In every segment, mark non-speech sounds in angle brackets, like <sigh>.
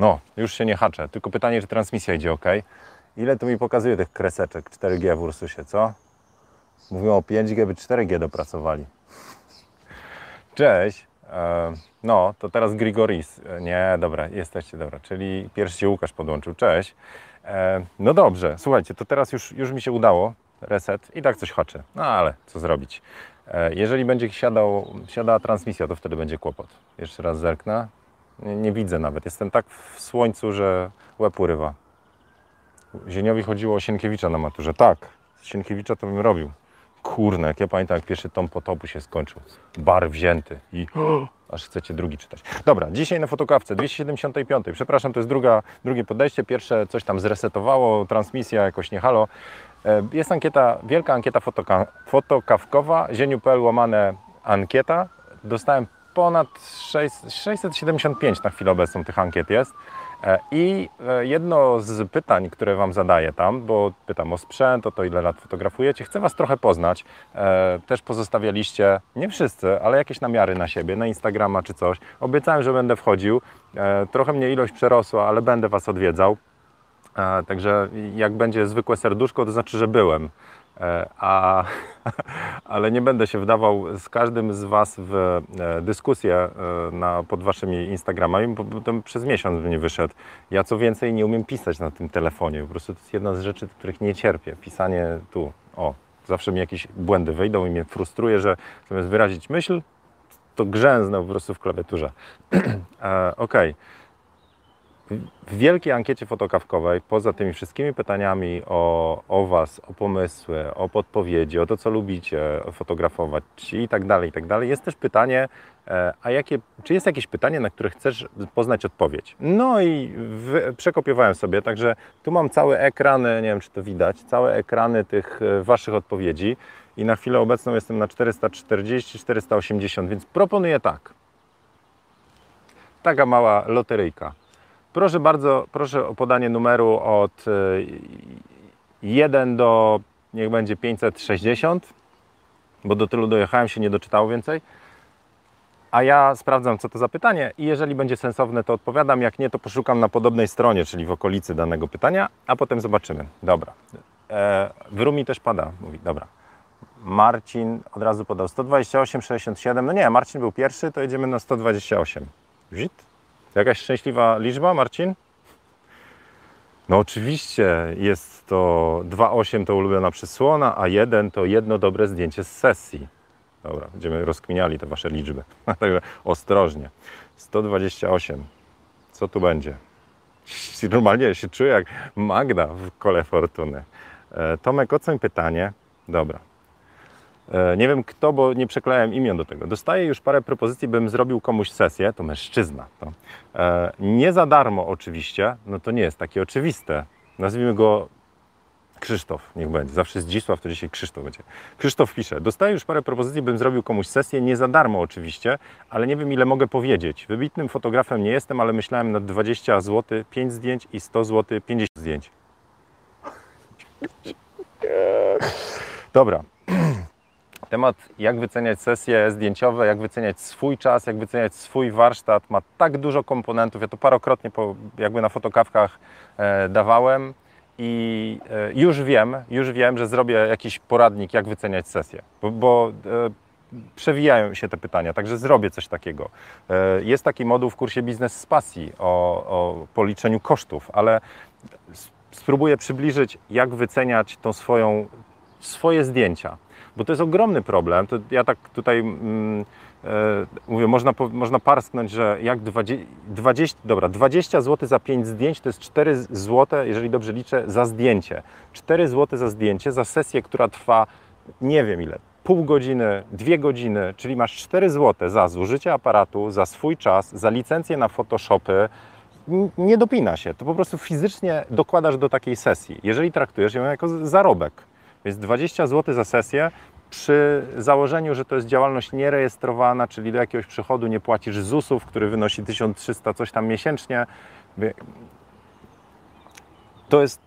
No, już się nie haczę. Tylko pytanie, czy transmisja idzie ok. Ile tu mi pokazuje tych kreseczek 4G w Ursusie, co? Mówią o 5G, by 4G dopracowali. Cześć. No, to teraz Grigoris. E, Nie, dobra, jesteście, dobra. Czyli pierwszy się Łukasz podłączył. Cześć. No dobrze, słuchajcie, to teraz już, już mi się udało. Reset i tak coś haczy. No ale co zrobić? E, Jeżeli będzie siadał, siadała transmisja, to wtedy będzie kłopot. Jeszcze raz zerknę. Nie, widzę nawet. Jestem tak w słońcu, że łeb urywa. Zieniowi chodziło o Sienkiewicza na maturze. Tak, Sienkiewicza to bym robił. Kurne, jak ja pamiętam, jak pierwszy tom potopu się skończył. Bar wzięty i <gasps> aż chcecie drugi czytać. Dobra, dzisiaj na fotokawce 275. Przepraszam, to jest druga, drugie podejście. Pierwsze coś tam zresetowało, transmisja jakoś nie halo. E, Jest ankieta, wielka ankieta fotoka, fotokawkowa, zieniu.pl łamane ankieta. Dostałem ponad 6, 675 na chwilę obecną tych ankiet jest. E, I e, jedno z pytań, które Wam zadaję tam, bo pytam o sprzęt, o to ile lat fotografujecie, chcę Was trochę poznać. E, Też pozostawialiście, nie wszyscy, ale jakieś namiary na siebie, na Instagrama czy coś. Obiecałem, że będę wchodził. Trochę mnie ilość przerosła, ale będę Was odwiedzał. Także jak będzie zwykłe serduszko, to znaczy, że byłem. E, A, <laughs> ale nie będę się wdawał z każdym z Was w e, dyskusję e, na, pod Waszymi Instagramami, bo potem przez miesiąc by nie wyszedł. Ja co więcej nie umiem pisać na tym telefonie. Po prostu to jest jedna z rzeczy, których nie cierpię. Pisanie tu, o, zawsze mi jakieś błędy wyjdą i mnie frustruje, że zamiast wyrazić myśl, to grzęznę po prostu w klawiaturze. <clears throat> Okej. W wielkiej ankiecie fotokawkowej, poza tymi wszystkimi pytaniami o, o Was, o pomysły, o podpowiedzi, o to, co lubicie fotografować i tak dalej, i tak dalej, jest też pytanie, e, a jakie, czy jest jakieś pytanie, na które chcesz poznać odpowiedź? No i wy, przekopiowałem sobie, także tu mam całe ekrany, nie wiem, czy to widać, całe ekrany tych e, Waszych odpowiedzi i na chwilę obecną jestem na 440-480, więc proponuję tak. Taka mała loteryjka. Proszę bardzo, proszę o podanie numeru od y, 1 do niech będzie 560, bo do tylu dojechałem, się nie doczytało więcej. A ja sprawdzam, co to za pytanie i jeżeli będzie sensowne, to odpowiadam. Jak nie, to poszukam na podobnej stronie, czyli w okolicy danego pytania, a potem zobaczymy. Dobra. E, w Rumi też pada, mówi. Dobra. Marcin od razu podał 128, 67. No nie, Marcin był pierwszy, to jedziemy na 128. Zit? Jakaś szczęśliwa liczba, Marcin? No oczywiście jest to 2,8 to ulubiona przysłona, a 1 to jedno dobre zdjęcie z sesji. Dobra, będziemy rozkminiali te wasze liczby. <laughs> Także ostrożnie. 128. Co tu będzie? <laughs> Normalnie się czuję jak Magda w kole fortuny. E, Tomek, oceń pytanie. Dobra. E, Nie wiem kto, bo nie przeklejałem imion do tego. Dostaję już parę propozycji, bym zrobił komuś sesję. To mężczyzna. To. E, Nie za darmo oczywiście. No to nie jest takie oczywiste. Nazwijmy go Krzysztof, niech będzie. Zawsze Zdzisław, to dzisiaj Krzysztof będzie. Krzysztof pisze, dostaję już parę propozycji, bym zrobił komuś sesję, nie za darmo oczywiście, ale nie wiem ile mogę powiedzieć. Wybitnym fotografem nie jestem, ale myślałem nad 20 zł, 5 zdjęć i 100 zł, 50 zdjęć. Dobra. Temat, jak wyceniać sesje zdjęciowe, jak wyceniać swój czas, jak wyceniać swój warsztat, ma tak dużo komponentów. Ja to parokrotnie po, jakby na fotokawkach e, dawałem i e, już wiem, już wiem, że zrobię jakiś poradnik, jak wyceniać sesję, bo, bo e, przewijają się te pytania, także zrobię coś takiego. E, jest taki moduł w kursie Biznes z Pasji o, o policzeniu kosztów, ale spróbuję przybliżyć, jak wyceniać tą swoją, swoje zdjęcia, bo to jest ogromny problem. To ja tak tutaj mm, e, mówię, można, można parsknąć, że jak 20, 20, dobra, 20 zł za 5 zdjęć to jest 4 zł, jeżeli dobrze liczę, za zdjęcie. 4 zł za zdjęcie, za sesję, która trwa nie wiem ile, pół godziny, dwie godziny, czyli masz 4 zł za zużycie aparatu, za swój czas, za licencję na Photoshopy, nie dopina się. To po prostu fizycznie dokładasz do takiej sesji, jeżeli traktujesz ją jako zarobek. Więc 20 zł za sesję przy założeniu, że to jest działalność nierejestrowana, czyli do jakiegoś przychodu nie płacisz ZUS-ów, który wynosi 1300 coś tam miesięcznie. To jest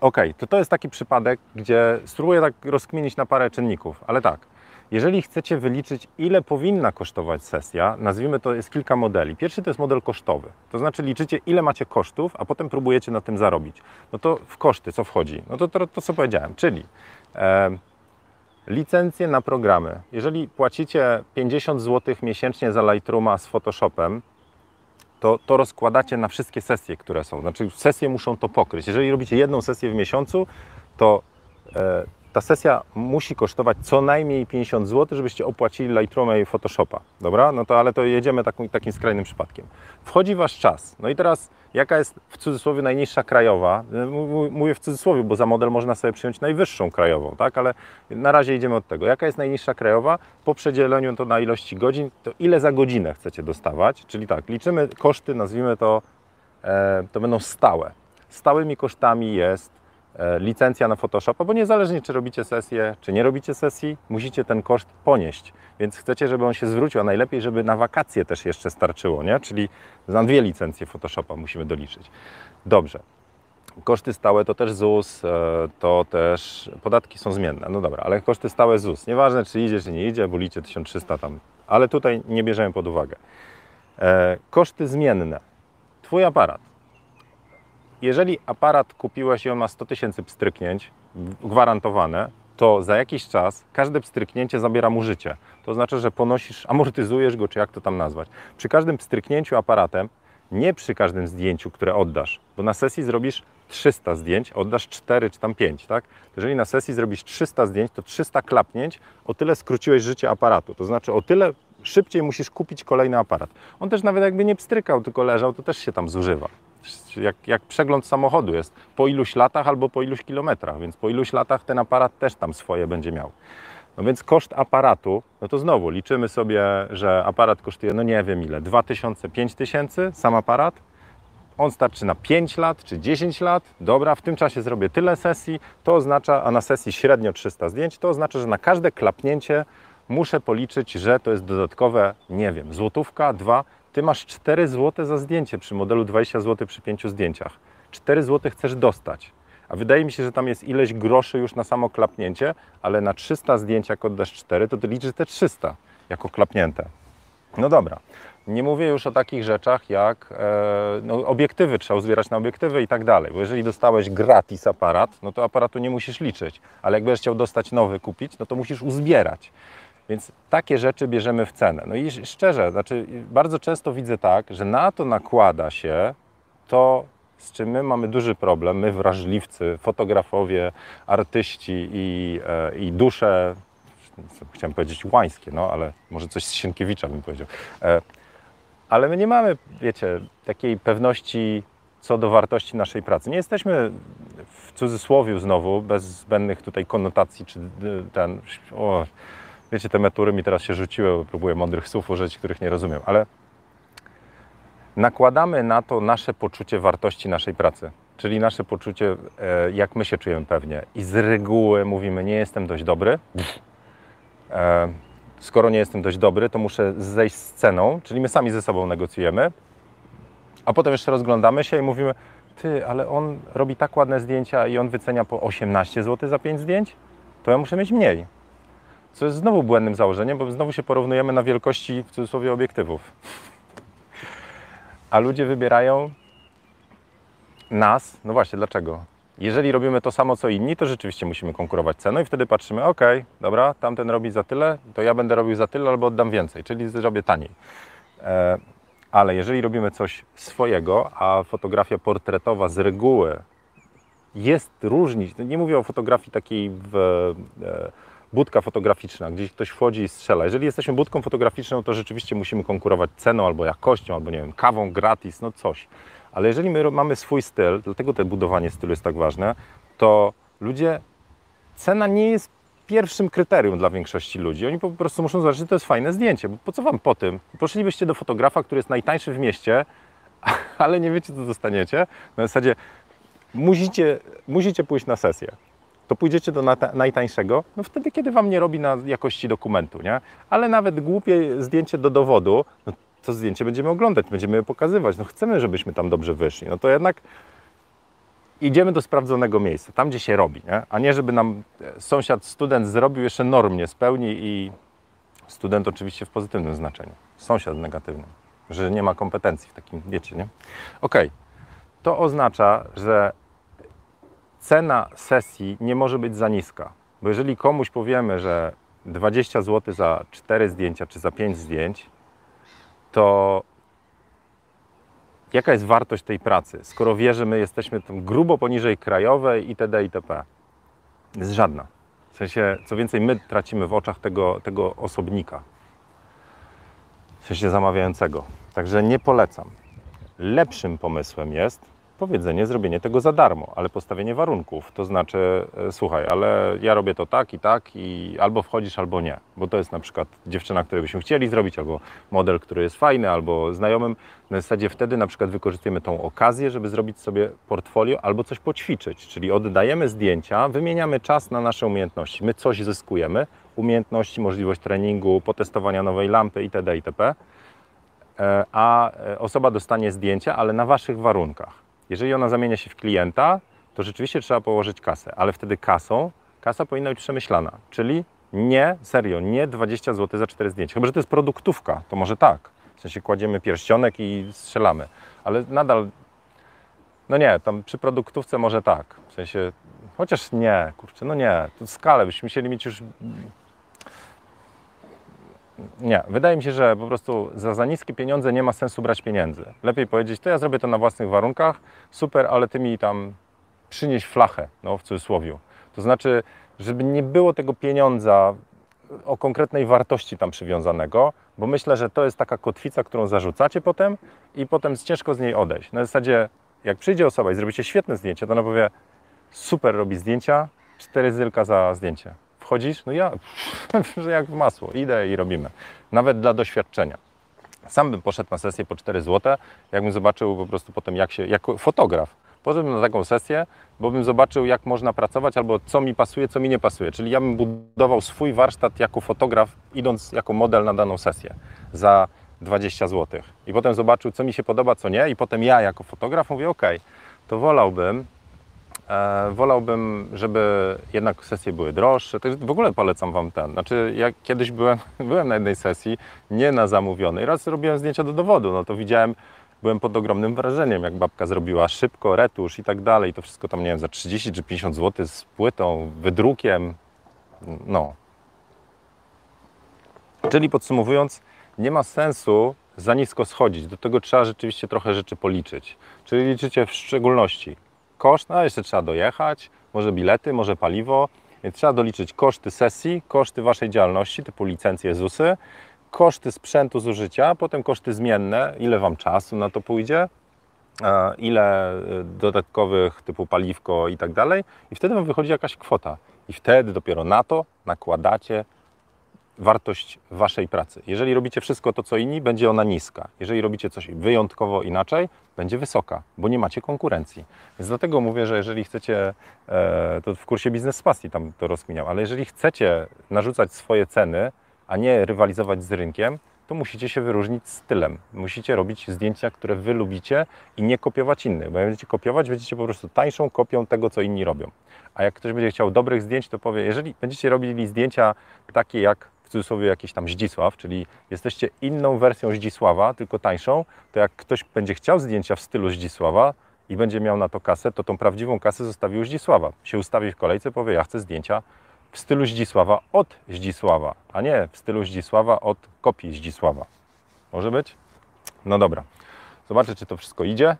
ok, to to jest taki przypadek, gdzie spróbuję tak rozkminić na parę czynników, ale tak. Jeżeli chcecie wyliczyć, ile powinna kosztować sesja, nazwijmy to, jest kilka modeli. Pierwszy to jest model kosztowy, to znaczy liczycie, ile macie kosztów, a potem próbujecie na tym zarobić. No to w koszty co wchodzi? No to to, to co powiedziałem, czyli e, licencje na programy. Jeżeli płacicie 50 zł miesięcznie za Lightrooma z Photoshopem, to, to rozkładacie na wszystkie sesje, które są. Znaczy, sesje muszą to pokryć. Jeżeli robicie jedną sesję w miesiącu, to e, ta sesja musi kosztować co najmniej 50 zł, żebyście opłacili Lightrooma i Photoshopa. Dobra? No to ale to jedziemy takim, takim skrajnym przypadkiem. Wchodzi wasz czas. No i teraz jaka jest w cudzysłowie najniższa krajowa? Mówię w cudzysłowie, bo za model można sobie przyjąć najwyższą krajową, tak? Ale na razie idziemy od tego. Jaka jest najniższa krajowa? Po przedzieleniu to na ilości godzin, to ile za godzinę chcecie dostawać? Czyli tak, liczymy koszty, nazwijmy to, e, to będą stałe. Stałymi kosztami jest licencja na Photoshopa, bo niezależnie czy robicie sesję, czy nie robicie sesji, musicie ten koszt ponieść. Więc chcecie, żeby on się zwrócił, a najlepiej, żeby na wakacje też jeszcze starczyło, nie? Czyli za dwie licencje Photoshopa musimy doliczyć. Dobrze. Koszty stałe to też ZUS, e, to też podatki są zmienne. No dobra, ale koszty stałe ZUS. Nieważne czy idzie, czy nie idzie, bo licie 1300 tam, ale tutaj nie bierzemy pod uwagę. E, koszty zmienne. Twój aparat jeżeli aparat kupiłeś i on ma 100 tysięcy pstryknięć gwarantowane, to za jakiś czas każde pstryknięcie zabiera mu życie. To znaczy, że ponosisz, amortyzujesz go, czy jak to tam nazwać. Przy każdym pstryknięciu aparatem, nie przy każdym zdjęciu, które oddasz, bo na sesji zrobisz 300 zdjęć, oddasz 4 czy tam 5, tak? Jeżeli na sesji zrobisz 300 zdjęć, to 300 klapnięć, o tyle skróciłeś życie aparatu. To znaczy, o tyle szybciej musisz kupić kolejny aparat. On też nawet jakby nie pstrykał, tylko leżał, to też się tam zużywa jak, jak przegląd samochodu jest po iluś latach albo po iluś kilometrach, więc po iluś latach ten aparat też tam swoje będzie miał. No więc koszt aparatu, no to znowu liczymy sobie, że aparat kosztuje, no nie wiem ile, 2000, 5000 sam aparat. On starczy na 5 lat czy 10 lat. Dobra, w tym czasie zrobię tyle sesji. To oznacza, a na sesji średnio 300 zdjęć, to oznacza, że na każde klapnięcie muszę policzyć, że to jest dodatkowe, nie wiem, złotówka, dwa, ty masz 4 zł za zdjęcie przy modelu 20 zł przy 5 zdjęciach. 4 zł chcesz dostać. A wydaje mi się, że tam jest ileś groszy już na samo klapnięcie, ale na 300 zdjęć, jak oddasz 4, to ty liczysz te 300 jako klapnięte. No dobra. Nie mówię już o takich rzeczach jak e, no, obiektywy, trzeba uzbierać na obiektywy i tak dalej. Bo jeżeli dostałeś gratis aparat, no to aparatu nie musisz liczyć. Ale jak będziesz chciał dostać nowy kupić, no to musisz uzbierać. Więc takie rzeczy bierzemy w cenę. No i szczerze, znaczy bardzo często widzę tak, że na to nakłada się to, z czym my mamy duży problem, my wrażliwcy, fotografowie, artyści i, e, i dusze, chciałem powiedzieć łańskie, no ale może coś z Sienkiewicza bym powiedział. E, ale my nie mamy, wiecie, takiej pewności co do wartości naszej pracy. Nie jesteśmy w cudzysłowie znowu, bez zbędnych tutaj konotacji, czy ten, o, Wiecie, te metury mi teraz się rzuciły, próbuję mądrych słów użyć, których nie rozumiem, ale nakładamy na to nasze poczucie wartości naszej pracy, czyli nasze poczucie, e, jak my się czujemy pewnie. I z reguły mówimy, nie jestem dość dobry. E, skoro nie jestem dość dobry, to muszę zejść z ceną, czyli my sami ze sobą negocjujemy, a potem jeszcze rozglądamy się i mówimy, ty, ale on robi tak ładne zdjęcia i on wycenia po 18 zł za 5 zdjęć, to ja muszę mieć mniej. Co jest znowu błędnym założeniem, bo znowu się porównujemy na wielkości w cudzysłowie obiektywów. A ludzie wybierają nas, no właśnie, dlaczego? Jeżeli robimy to samo co inni, to rzeczywiście musimy konkurować ceną i wtedy patrzymy, ok, dobra, tamten robi za tyle, to ja będę robił za tyle albo oddam więcej, czyli zrobię taniej. E, ale jeżeli robimy coś swojego, a fotografia portretowa z reguły jest różnić, nie mówię o fotografii takiej w e, budka fotograficzna, gdzieś ktoś wchodzi i strzela. Jeżeli jesteśmy budką fotograficzną, to rzeczywiście musimy konkurować ceną albo jakością, albo nie wiem, kawą gratis, no coś. Ale jeżeli my mamy swój styl, dlatego to budowanie stylu jest tak ważne, to ludzie, cena nie jest pierwszym kryterium dla większości ludzi. Oni po prostu muszą zobaczyć, że to jest fajne zdjęcie. Bo po co wam po tym? Poszlibyście do fotografa, który jest najtańszy w mieście, <laughs> ale nie wiecie, co dostaniecie. Na zasadzie musicie, musicie pójść na sesję to pójdziecie do najtańszego, no wtedy, kiedy Wam nie robi na jakości dokumentu, nie? Ale nawet głupie zdjęcie do dowodu, no to zdjęcie będziemy oglądać, będziemy je pokazywać, no chcemy, żebyśmy tam dobrze wyszli, no to jednak idziemy do sprawdzonego miejsca, tam gdzie się robi, nie? A nie, żeby nam sąsiad, student zrobił, jeszcze norm nie spełni i Student oczywiście w pozytywnym znaczeniu. Sąsiad w negatywnym. Że nie ma kompetencji w takim, wiecie, nie? Okej. To oznacza, że cena sesji nie może być za niska. Bo jeżeli komuś powiemy, że 20 zł za 4 zdjęcia czy za 5 zdjęć, to jaka jest wartość tej pracy, skoro wie, że my jesteśmy grubo poniżej krajowej itd. itp. Jest żadna. W sensie, co więcej, my tracimy w oczach tego, tego osobnika, w sensie zamawiającego. Także nie polecam. Lepszym pomysłem jest powiedzenie, zrobienie tego za darmo, ale postawienie warunków. To znaczy, e, słuchaj, ale ja robię to tak i tak i albo wchodzisz, albo nie. Bo to jest na przykład dziewczyna, której byśmy chcieli zrobić, albo model, który jest fajny, albo znajomym. Na zasadzie wtedy na przykład wykorzystujemy tą okazję, żeby zrobić sobie portfolio albo coś poćwiczyć. Czyli oddajemy zdjęcia, wymieniamy czas na nasze umiejętności. My coś zyskujemy, umiejętności, możliwość treningu, potestowania nowej lampy itd. itp. E, A e, osoba dostanie zdjęcia, ale na waszych warunkach. Jeżeli ona zamienia się w klienta, to rzeczywiście trzeba położyć kasę, ale wtedy kasą, kasa powinna być przemyślana, czyli nie, serio, nie 20 zł za 4 zdjęcia. Chyba, że to jest produktówka, to może tak. W sensie kładziemy pierścionek i strzelamy, ale nadal, no nie, tam przy produktówce może tak. W sensie, chociaż nie, kurczę, no nie, to skalę byśmy musieli mieć już nie, wydaje mi się, że po prostu za, za niskie pieniądze nie ma sensu brać pieniędzy. Lepiej powiedzieć, to ja zrobię to na własnych warunkach, super, ale ty mi tam przynieś flachę, no w cudzysłowie. To znaczy, żeby nie było tego pieniądza o konkretnej wartości tam przywiązanego, bo myślę, że to jest taka kotwica, którą zarzucacie potem i potem ciężko z niej odejść. Na zasadzie, jak przyjdzie osoba i zrobicie świetne zdjęcie, to ona powie, super robi zdjęcia, cztery zylka za zdjęcie wchodzisz? No ja, <laughs> że jak w masło, idę i robimy. Nawet dla doświadczenia. Sam bym poszedł na sesję po 4 zł, jakbym zobaczył po prostu potem, jak się, jako fotograf, poszedłbym na taką sesję, bo bym zobaczył, jak można pracować, albo co mi pasuje, co mi nie pasuje. Czyli ja bym budował swój warsztat jako fotograf, idąc jako model na daną sesję za 20 zł. I potem zobaczył, co mi się podoba, co nie, i potem ja jako fotograf mówię, ok, to wolałbym, wolałbym, żeby jednak sesje były droższe. W ogóle polecam Wam ten. Znaczy, jak kiedyś byłem, <laughs> byłem na jednej sesji, nie na zamówionej, raz robiłem zdjęcia do dowodu, no to widziałem, byłem pod ogromnym wrażeniem, jak babka zrobiła szybko, retusz i tak dalej. To wszystko tam, nie wiem, za 30 czy 50 zł z płytą, wydrukiem. No. Czyli podsumowując, nie ma sensu za nisko schodzić. Do tego trzeba rzeczywiście trochę rzeczy policzyć. Czyli liczycie w szczególności koszt, no jeszcze trzeba dojechać, może bilety, może paliwo, więc trzeba doliczyć koszty sesji, koszty Waszej działalności, typu licencje ZUSy, koszty sprzętu zużycia, potem koszty zmienne, ile Wam czasu na to pójdzie, ile y, dodatkowych typu paliwko i tak dalej. I wtedy Wam wychodzi jakaś kwota. I wtedy dopiero na to nakładacie wartość Waszej pracy. Jeżeli robicie wszystko to, co inni, będzie ona niska. Jeżeli robicie coś wyjątkowo inaczej, będzie wysoka, bo nie macie konkurencji. Więc dlatego mówię, że jeżeli chcecie, e, to w kursie Biznes z tam to rozkminiał, ale jeżeli chcecie narzucać swoje ceny, a nie rywalizować z rynkiem, to musicie się wyróżnić stylem. Musicie robić zdjęcia, które Wy lubicie i nie kopiować innych, bo jak będziecie kopiować, będziecie po prostu tańszą kopią tego, co inni robią. A jak ktoś będzie chciał dobrych zdjęć, to powie, jeżeli będziecie robili zdjęcia takie jak cudzysłowie jakiś tam Zdzisław, czyli jesteście inną wersją Zdzisława, tylko tańszą, to jak ktoś będzie chciał zdjęcia w stylu Zdzisława i będzie miał na to kasę, to tą prawdziwą kasę zostawi u Zdzisława. Się ustawi w kolejce, powie, ja chcę zdjęcia w stylu Zdzisława od Zdzisława, a nie w stylu Zdzisława od kopii Zdzisława. Może być? No dobra. Zobaczę, czy to wszystko idzie.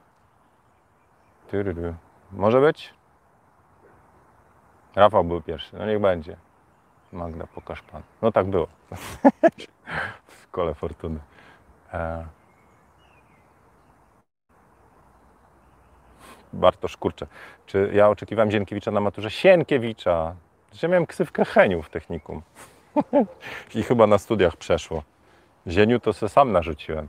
Może być? Rafał był pierwszy. No niech będzie. Magda, pokaż pan. No tak było. <laughs> w kole fortuny. E... Bartosz, czy ja oczekiwałem Zienkiewicza na maturze? Sienkiewicza! Że miałem ksywkę Heniu w technikum. <laughs> I chyba na studiach przeszło. Zieniu to se sam narzuciłem.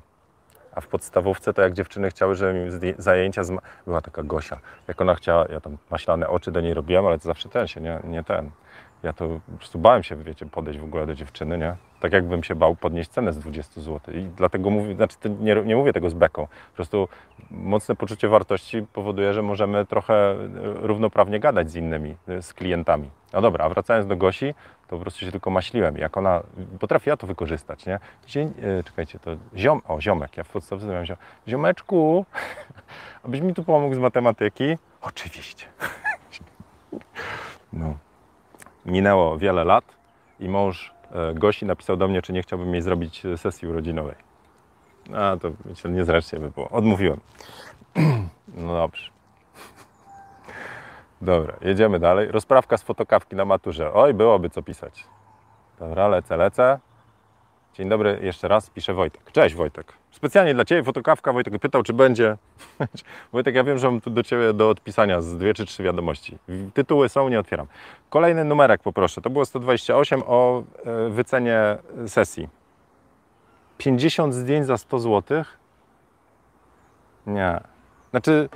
A w podstawówce to jak dziewczyny chciały, żeby mi zajęcia z... Była taka Gosia. Jak ona chciała, ja tam maślane oczy do niej robiłem, ale to zawsze ten się, nie, nie ten ja to po prostu bałem się, wiecie, podejść w ogóle do dziewczyny, nie? Tak jakbym się bał podnieść cenę z 20 zł. I dlatego mówię, znaczy nie, nie mówię tego z beką. Po prostu mocne poczucie wartości powoduje, że możemy trochę e, równoprawnie gadać z innymi, e, z klientami. No dobra, a wracając do Gosi, to po prostu się tylko maśliłem. Jak ona potrafiła to wykorzystać, nie? Dzień, e, czekajcie, to ziom, o ziomek, ja w podstawce miałem ziom, ziomeczku, <laughs> abyś mi tu pomógł z matematyki? Oczywiście. <laughs> No. Minęło wiele lat i mąż e, Gosi napisał do mnie, czy nie chciałbym jej zrobić e, sesji urodzinowej. A to myślę, niezręcznie by było. Odmówiłem. <clears throat> No dobrze. Dobra, jedziemy dalej. Rozprawka z fotokawki na maturze. Oj, byłoby co pisać. Dobra, lecę, lecę. Dzień dobry, jeszcze raz pisze Wojtek. Cześć Wojtek. Specjalnie dla Ciebie fotokawka. Wojtek pytał, czy będzie. <laughs> Wojtek, ja wiem, że mam tu do Ciebie do odpisania z dwie czy trzy wiadomości. Tytuły są, nie otwieram. Kolejny numerek poproszę. To było 128 o e, wycenie sesji. 50 zdjęć za 100 zł? Nie. Znaczy,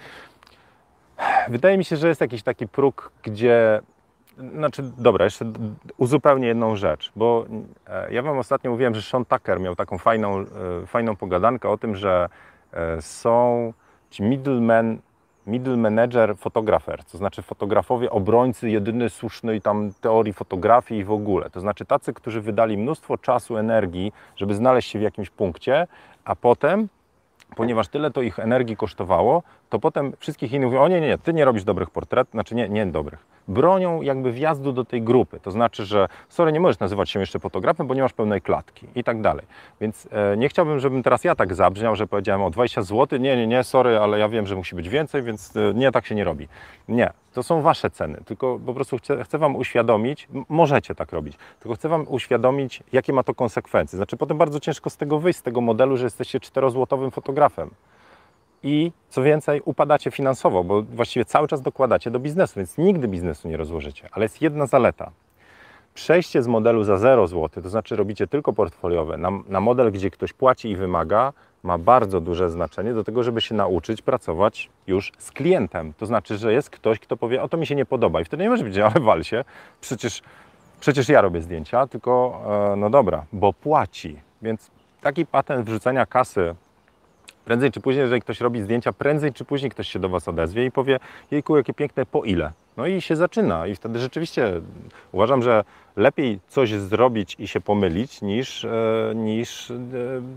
wydaje mi się, że jest jakiś taki próg, gdzie znaczy, dobra, jeszcze uzupełnię jedną rzecz, bo e, ja Wam ostatnio mówiłem, że Sean Tucker miał taką fajną, e, fajną pogadankę o tym, że e, są ci middlemen, middle manager fotografer, to znaczy fotografowie, obrońcy jedyny słusznej tam teorii fotografii i w ogóle. To znaczy tacy, którzy wydali mnóstwo czasu, energii, żeby znaleźć się w jakimś punkcie, a potem ponieważ tyle to ich energii kosztowało, to potem wszystkich innych mówią, o nie, nie, nie, ty nie robisz dobrych portretów, znaczy nie, nie dobrych. Bronią jakby wjazdu do tej grupy, to znaczy, że sorry, nie możesz nazywać się jeszcze fotografem, bo nie masz pełnej klatki i tak dalej. Więc e, nie chciałbym, żebym teraz ja tak zabrzmiał, że powiedziałem o 20 zł, nie, nie, nie, sorry, ale ja wiem, że musi być więcej, więc e, nie, tak się nie robi. Nie, to są wasze ceny, tylko po prostu chcę, chcę wam uświadomić, możecie tak robić, tylko chcę wam uświadomić, jakie ma to konsekwencje. Znaczy potem bardzo ciężko z tego wyjść, z tego modelu, że jesteście czterozłotowym fotografem i co więcej, upadacie finansowo, bo właściwie cały czas dokładacie do biznesu, więc nigdy biznesu nie rozłożycie. Ale jest jedna zaleta. Przejście z modelu za 0 zł, to znaczy robicie tylko portfoliowe, na, na model, gdzie ktoś płaci i wymaga, ma bardzo duże znaczenie do tego, żeby się nauczyć pracować już z klientem. To znaczy, że jest ktoś, kto powie, o to mi się nie podoba i wtedy nie może być, ale wal się, przecież, przecież ja robię zdjęcia, tylko e, no dobra, bo płaci. Więc taki patent wrzucenia kasy Prędzej czy później, jeżeli ktoś robi zdjęcia, prędzej czy później ktoś się do Was odezwie i powie, jejku, jakie piękne, po ile? No i się zaczyna i wtedy rzeczywiście uważam, że lepiej coś zrobić i się pomylić, niż, e, niż e,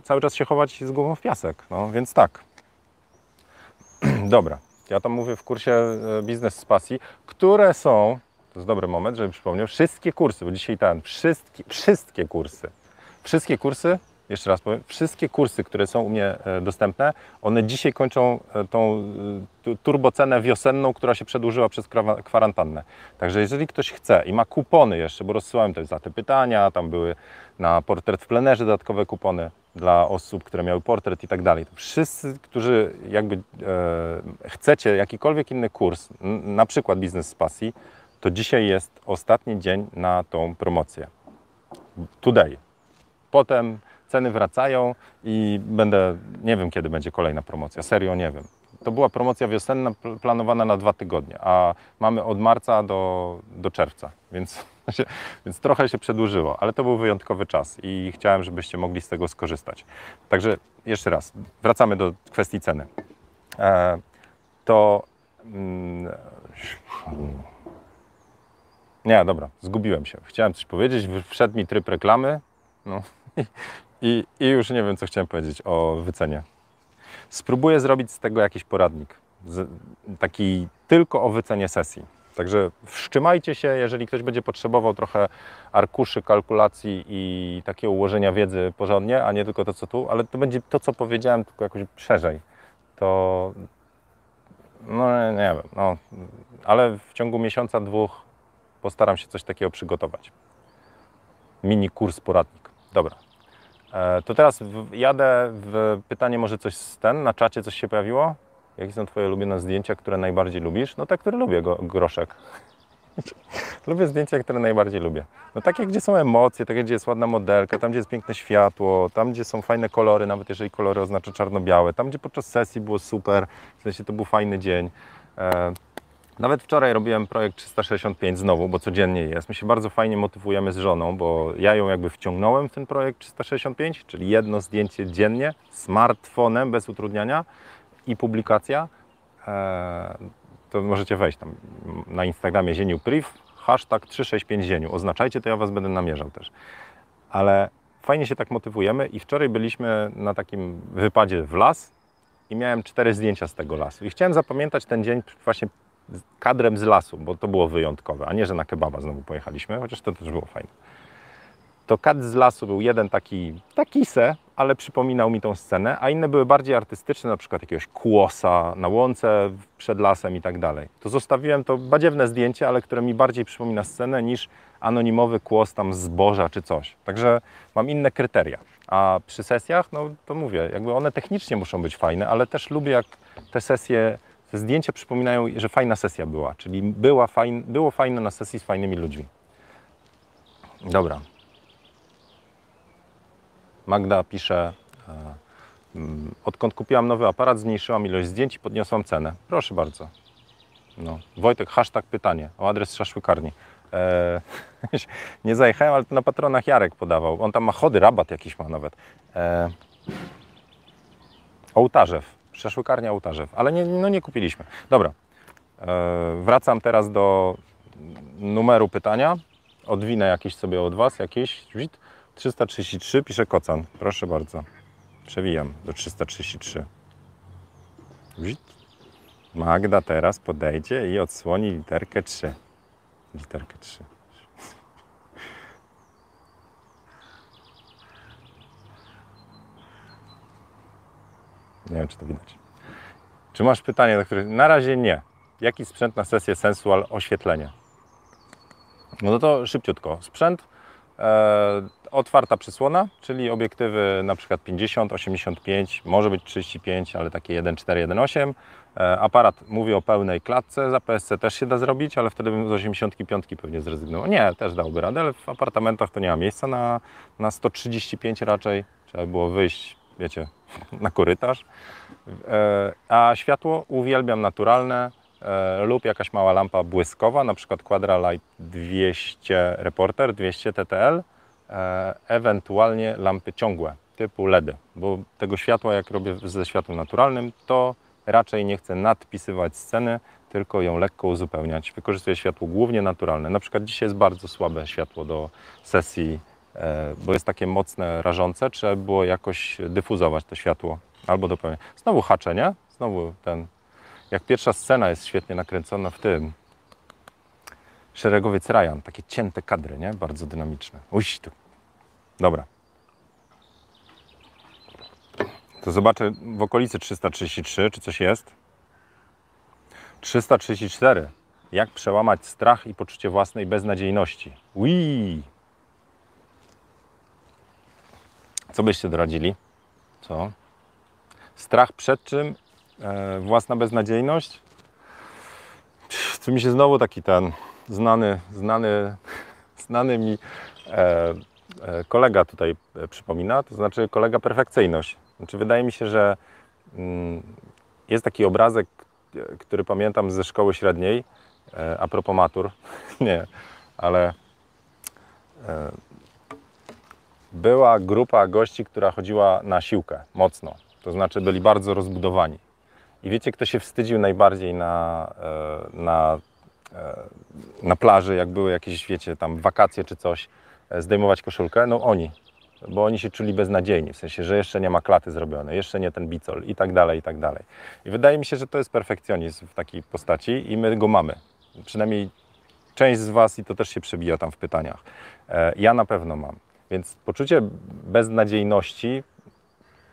cały czas się chować z głową w piasek. No więc tak. <clears throat> Dobra, ja tam mówię w kursie e, Biznes z Pasji, które są, to jest dobry moment, żeby przypomniał, wszystkie kursy, bo dzisiaj ten, wszystkie, wszystkie kursy, wszystkie kursy jeszcze raz powiem, wszystkie kursy, które są u mnie e, dostępne, one dzisiaj kończą e, tą e, turbocenę wiosenną, która się przedłużyła przez kwarantannę. Także jeżeli ktoś chce i ma kupony jeszcze, bo rozsyłałem też za te pytania, tam były na portret w plenerze dodatkowe kupony dla osób, które miały portret i tak dalej. Wszyscy, którzy jakby e, chcecie jakikolwiek inny kurs, na przykład biznes z pasji, to dzisiaj jest ostatni dzień na tą promocję. Today. Potem ceny wracają i będę, nie wiem kiedy będzie kolejna promocja, serio nie wiem. To była promocja wiosenna planowana na dwa tygodnie, a mamy od marca do, do czerwca, więc, <laughs> więc trochę się przedłużyło, ale to był wyjątkowy czas i chciałem, żebyście mogli z tego skorzystać. Także jeszcze raz, wracamy do kwestii ceny. E, to. Mm, nie, dobra, zgubiłem się. Chciałem coś powiedzieć, wszedł mi tryb reklamy. No, <laughs> I, I już nie wiem, co chciałem powiedzieć o wycenie. Spróbuję zrobić z tego jakiś poradnik, z, taki tylko o wycenie sesji. Także wszczymajcie się, jeżeli ktoś będzie potrzebował trochę arkuszy, kalkulacji i takiego ułożenia wiedzy porządnie, a nie tylko to, co tu, ale to będzie to, co powiedziałem, tylko jakoś szerzej. To no nie wiem, no, ale w ciągu miesiąca, dwóch postaram się coś takiego przygotować. Mini kurs poradnik. Dobra, to teraz jadę w pytanie, może coś z ten, na czacie coś się pojawiło? Jakie są Twoje ulubione zdjęcia, które najbardziej lubisz? No te, które lubię, go, groszek. <laughs> lubię zdjęcia, które najbardziej lubię. No takie, gdzie są emocje, takie, gdzie jest ładna modelka, tam, gdzie jest piękne światło, tam, gdzie są fajne kolory, nawet jeżeli kolory oznacza czarno-białe, tam, gdzie podczas sesji było super, w sensie to był fajny dzień. Nawet wczoraj robiłem projekt 365 znowu, bo codziennie jest. My się bardzo fajnie motywujemy z żoną, bo ja ją jakby wciągnąłem w ten projekt 365, czyli jedno zdjęcie dziennie, smartfonem bez utrudniania i publikacja. Eee, to możecie wejść tam na Instagramie Zieniu Priv, hashtag 365 Zieniu. Oznaczajcie, to ja Was będę namierzał też. Ale fajnie się tak motywujemy i wczoraj byliśmy na takim wypadzie w las i miałem cztery zdjęcia z tego lasu. I chciałem zapamiętać ten dzień właśnie kadrem z lasu, bo to było wyjątkowe, a nie, że na kebaba znowu pojechaliśmy, chociaż to też było fajne. To kadr z lasu był jeden taki, taki se, ale przypominał mi tą scenę, a inne były bardziej artystyczne, na przykład jakiegoś kłosa na łące przed lasem i tak dalej. To zostawiłem to badziewne zdjęcie, ale które mi bardziej przypomina scenę niż anonimowy kłos tam zboża czy coś. Także mam inne kryteria. A przy sesjach, no to mówię, jakby one technicznie muszą być fajne, ale też lubię jak te sesje zdjęcia przypominają, że fajna sesja była, czyli była fajn, było fajne na sesji z fajnymi ludźmi. Dobra. Magda pisze, e, mm, odkąd kupiłam nowy aparat, zmniejszyłam ilość zdjęć i podniosłam cenę. Proszę bardzo. No. Wojtek, hashtag pytanie o adres szaszłykarni. E, <laughs> nie zajechałem, ale to na patronach Jarek podawał. On tam ma chody, rabat jakiś ma nawet. E, ołtarzew. Szaszłykarnia Ołtarzew, ale nie, no nie kupiliśmy. Dobra, e, wracam teraz do numeru pytania. Odwinę jakieś sobie od Was, jakieś. 333 pisze Kocan. Proszę bardzo. Przewijam do 333. Magda teraz podejdzie i odsłoni literkę 3. Literkę 3. Nie wiem, czy to widać. Czy masz pytanie, na które... Na razie nie. Jaki sprzęt na sesję sensual oświetlenie? No to szybciutko. Sprzęt, e, otwarta przysłona, czyli obiektywy na przykład 50, 85, może być 35, ale takie 1.4, 1.8. E, aparat, mówię o pełnej klatce, za PSC też się da zrobić, ale wtedy bym z 85 pewnie zrezygnował. Nie, też dałby radę, ale w apartamentach to nie ma miejsca na, na 135 raczej. Trzeba było wyjść wiecie, <laughs> na korytarz. E, a światło uwielbiam naturalne e, lub jakaś mała lampa błyskowa, na przykład Quadra Light 200 Reporter, 200 TTL, e, ewentualnie lampy ciągłe typu LEDy, bo tego światła jak robię ze światłem naturalnym, to raczej nie chcę nadpisywać sceny, tylko ją lekko uzupełniać. Wykorzystuję światło głównie naturalne. Na przykład dzisiaj jest bardzo słabe światło do sesji bo jest takie mocne, rażące, trzeba było jakoś dyfuzować to światło albo dopełniać. Znowu haczenie, znowu ten, jak pierwsza scena jest świetnie nakręcona w tym, szeregowiec Ryan, takie cięte kadry, nie? Bardzo dynamiczne. Uś, tu. Dobra. To zobaczę w okolicy 333, czy coś jest. 334. Jak przełamać strach i poczucie własnej beznadziejności? Ui! Co byście doradzili? Co? Strach przed czym? E, własna beznadziejność? Tu mi się znowu taki ten znany, znany, <laughs> znany mi e, e, kolega tutaj e, przypomina, to znaczy kolega perfekcyjność. Znaczy wydaje mi się, że mm, jest taki obrazek, e, który pamiętam ze szkoły średniej, e, a propos matur, <laughs> nie, ale była grupa gości, która chodziła na siłkę mocno. To znaczy byli bardzo rozbudowani. I wiecie, kto się wstydził najbardziej na, e, na, e, na plaży, jak były jakieś, wiecie, tam wakacje czy coś, e, zdejmować koszulkę? No oni, bo oni się czuli beznadziejni, w sensie, że jeszcze nie ma klaty zrobione, jeszcze nie ten bicol i tak dalej, i tak dalej. I wydaje mi się, że to jest perfekcjonizm w takiej postaci i my go mamy. Przynajmniej część z Was i to też się przebija tam w pytaniach. Ja na pewno mam. Więc poczucie beznadziejności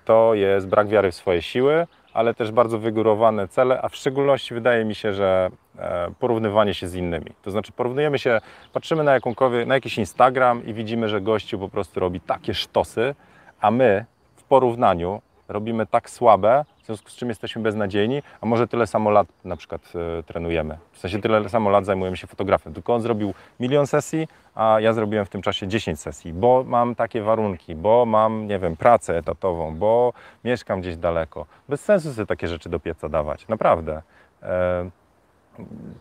to jest brak wiary w swoje siły, ale też bardzo wygórowane cele, a w szczególności wydaje mi się, że e, porównywanie się z innymi. To znaczy porównujemy się, patrzymy na, na jakiś Instagram i widzimy, że gościu po prostu robi takie sztosy, a my w porównaniu robimy tak słabe, związku z czym jesteśmy beznadziejni, a może tyle samo lat na przykład e, trenujemy. W sensie tyle samo lat zajmujemy się fotografem. Tylko on zrobił milion sesji, a ja zrobiłem w tym czasie 10 sesji, bo mam takie warunki, bo mam, nie wiem, pracę etatową, bo mieszkam gdzieś daleko. Bez sensu sobie takie rzeczy do pieca dawać, naprawdę. E,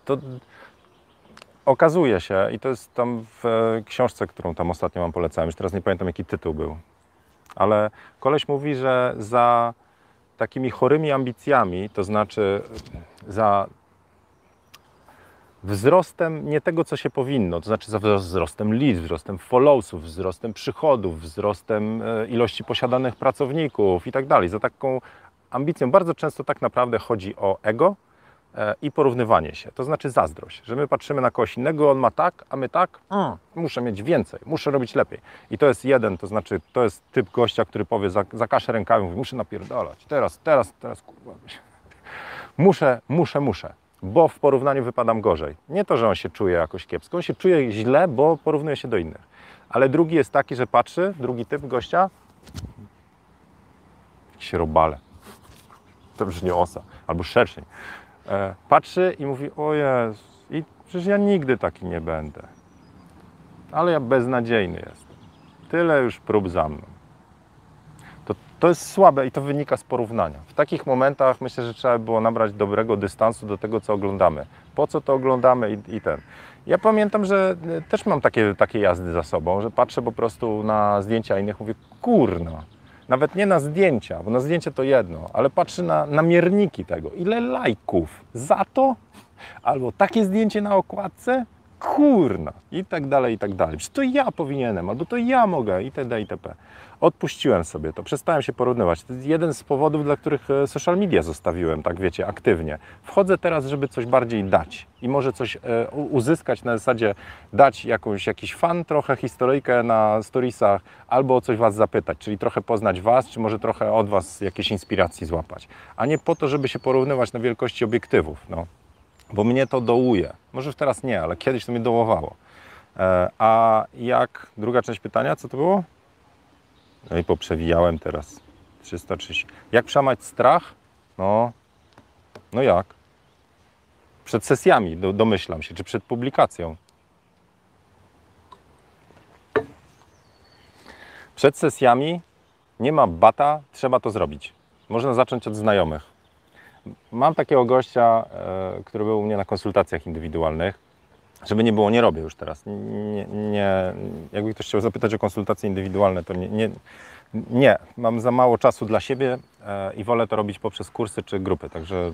to okazuje się, i to jest tam w książce, którą tam ostatnio Wam polecałem, już teraz nie pamiętam jaki tytuł był, ale koleś mówi, że za takimi chorymi ambicjami, to znaczy za wzrostem nie tego, co się powinno, to znaczy za wzrostem liczb, wzrostem followsów, wzrostem przychodów, wzrostem e, ilości posiadanych pracowników i tak dalej. Za taką ambicją bardzo często tak naprawdę chodzi o ego i porównywanie się, to znaczy zazdrość, że my patrzymy na kogoś innego, on ma tak, a my tak, mm, muszę mieć więcej, muszę robić lepiej. I to jest jeden, to znaczy to jest typ gościa, który powie, za, zakasze rękawy, mówi, muszę napierdalać, teraz, teraz, teraz, kurwa, <laughs> muszę, muszę, muszę bo w porównaniu wypadam gorzej. Nie to, że on się czuje jakoś kiepsko, on się czuje źle, bo porównuje się do innych. Ale drugi jest taki, że patrzy, drugi typ gościa, się robale. To brzmi osa, albo szerszeń. E, patrzy i mówi, o i przecież ja nigdy taki nie będę. Ale ja beznadziejny jestem. Tyle już prób za mną. To jest słabe i to wynika z porównania. W takich momentach myślę, że trzeba było nabrać dobrego dystansu do tego, co oglądamy. Po co to oglądamy i, i ten. Ja pamiętam, że e, też mam takie, takie jazdy za sobą, że patrzę po prostu na zdjęcia innych, mówię, kurno, nawet nie na zdjęcia, bo na zdjęcie to jedno, ale patrzę na, na mierniki tego. Ile lajków za to? Albo takie zdjęcie na okładce? Kurna! I tak dalej, i tak dalej. Przecież to ja powinienem, albo to ja mogę, itd., itp odpuściłem sobie to, przestałem się porównywać. To jest jeden z powodów, dla których e, social media zostawiłem, tak wiecie, aktywnie. Wchodzę teraz, żeby coś bardziej dać i może coś e, uzyskać na zasadzie dać jakąś, jakiś fan, trochę historyjkę na storiesach, albo o coś Was zapytać, czyli trochę poznać Was, czy może trochę od Was jakieś inspiracji złapać. A nie po to, żeby się porównywać na wielkości obiektywów, no. Bo mnie to dołuje. Może teraz nie, ale kiedyś to mnie dołowało. E, a jak, druga część pytania, co to było? No i poprzewijałem teraz 330. Jak przemać strach? No, no jak? Przed sesjami, do, domyślam się, czy przed publikacją. Przed sesjami nie ma bata, trzeba to zrobić. Można zacząć od znajomych. Mam takiego gościa, e, który był u mnie na konsultacjach indywidualnych. Żeby nie było, nie robię już teraz. Nie, nie, jakby ktoś chciał zapytać o konsultacje indywidualne, to nie, nie, nie, mam za mało czasu dla siebie e, i wolę to robić poprzez kursy czy grupy, także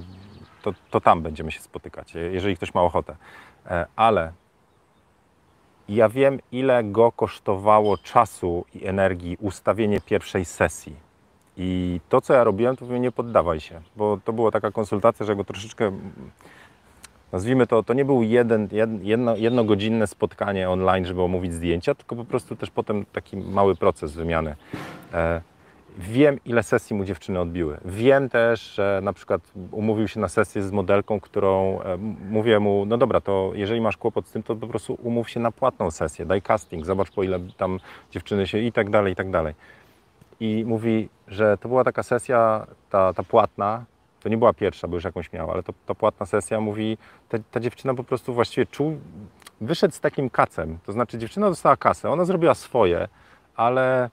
to, to tam będziemy się spotykać, jeżeli ktoś ma ochotę. E, ale ja wiem, ile go kosztowało czasu i energii ustawienie pierwszej sesji. I to, co ja robiłem, to mówię, nie poddawaj się, bo to była taka konsultacja, że go troszeczkę nazwijmy to, to nie był jeden, jedno, jednogodzinne spotkanie online, żeby omówić zdjęcia, tylko po prostu też potem taki mały proces wymiany. E, wiem, ile sesji mu dziewczyny odbiły. Wiem też, że na przykład umówił się na sesję z modelką, którą e, mówię mu, no dobra, to jeżeli masz kłopot z tym, to po prostu umów się na płatną sesję, daj casting, zobacz po ile tam dziewczyny się i tak dalej, i tak dalej. I mówi, że to była taka sesja, ta, ta płatna, to nie była pierwsza, bo już jakąś miała, ale to, to płatna sesja mówi, ta, ta dziewczyna po prostu właściwie czuł, wyszedł z takim kacem. To znaczy dziewczyna dostała kasę, ona zrobiła swoje, ale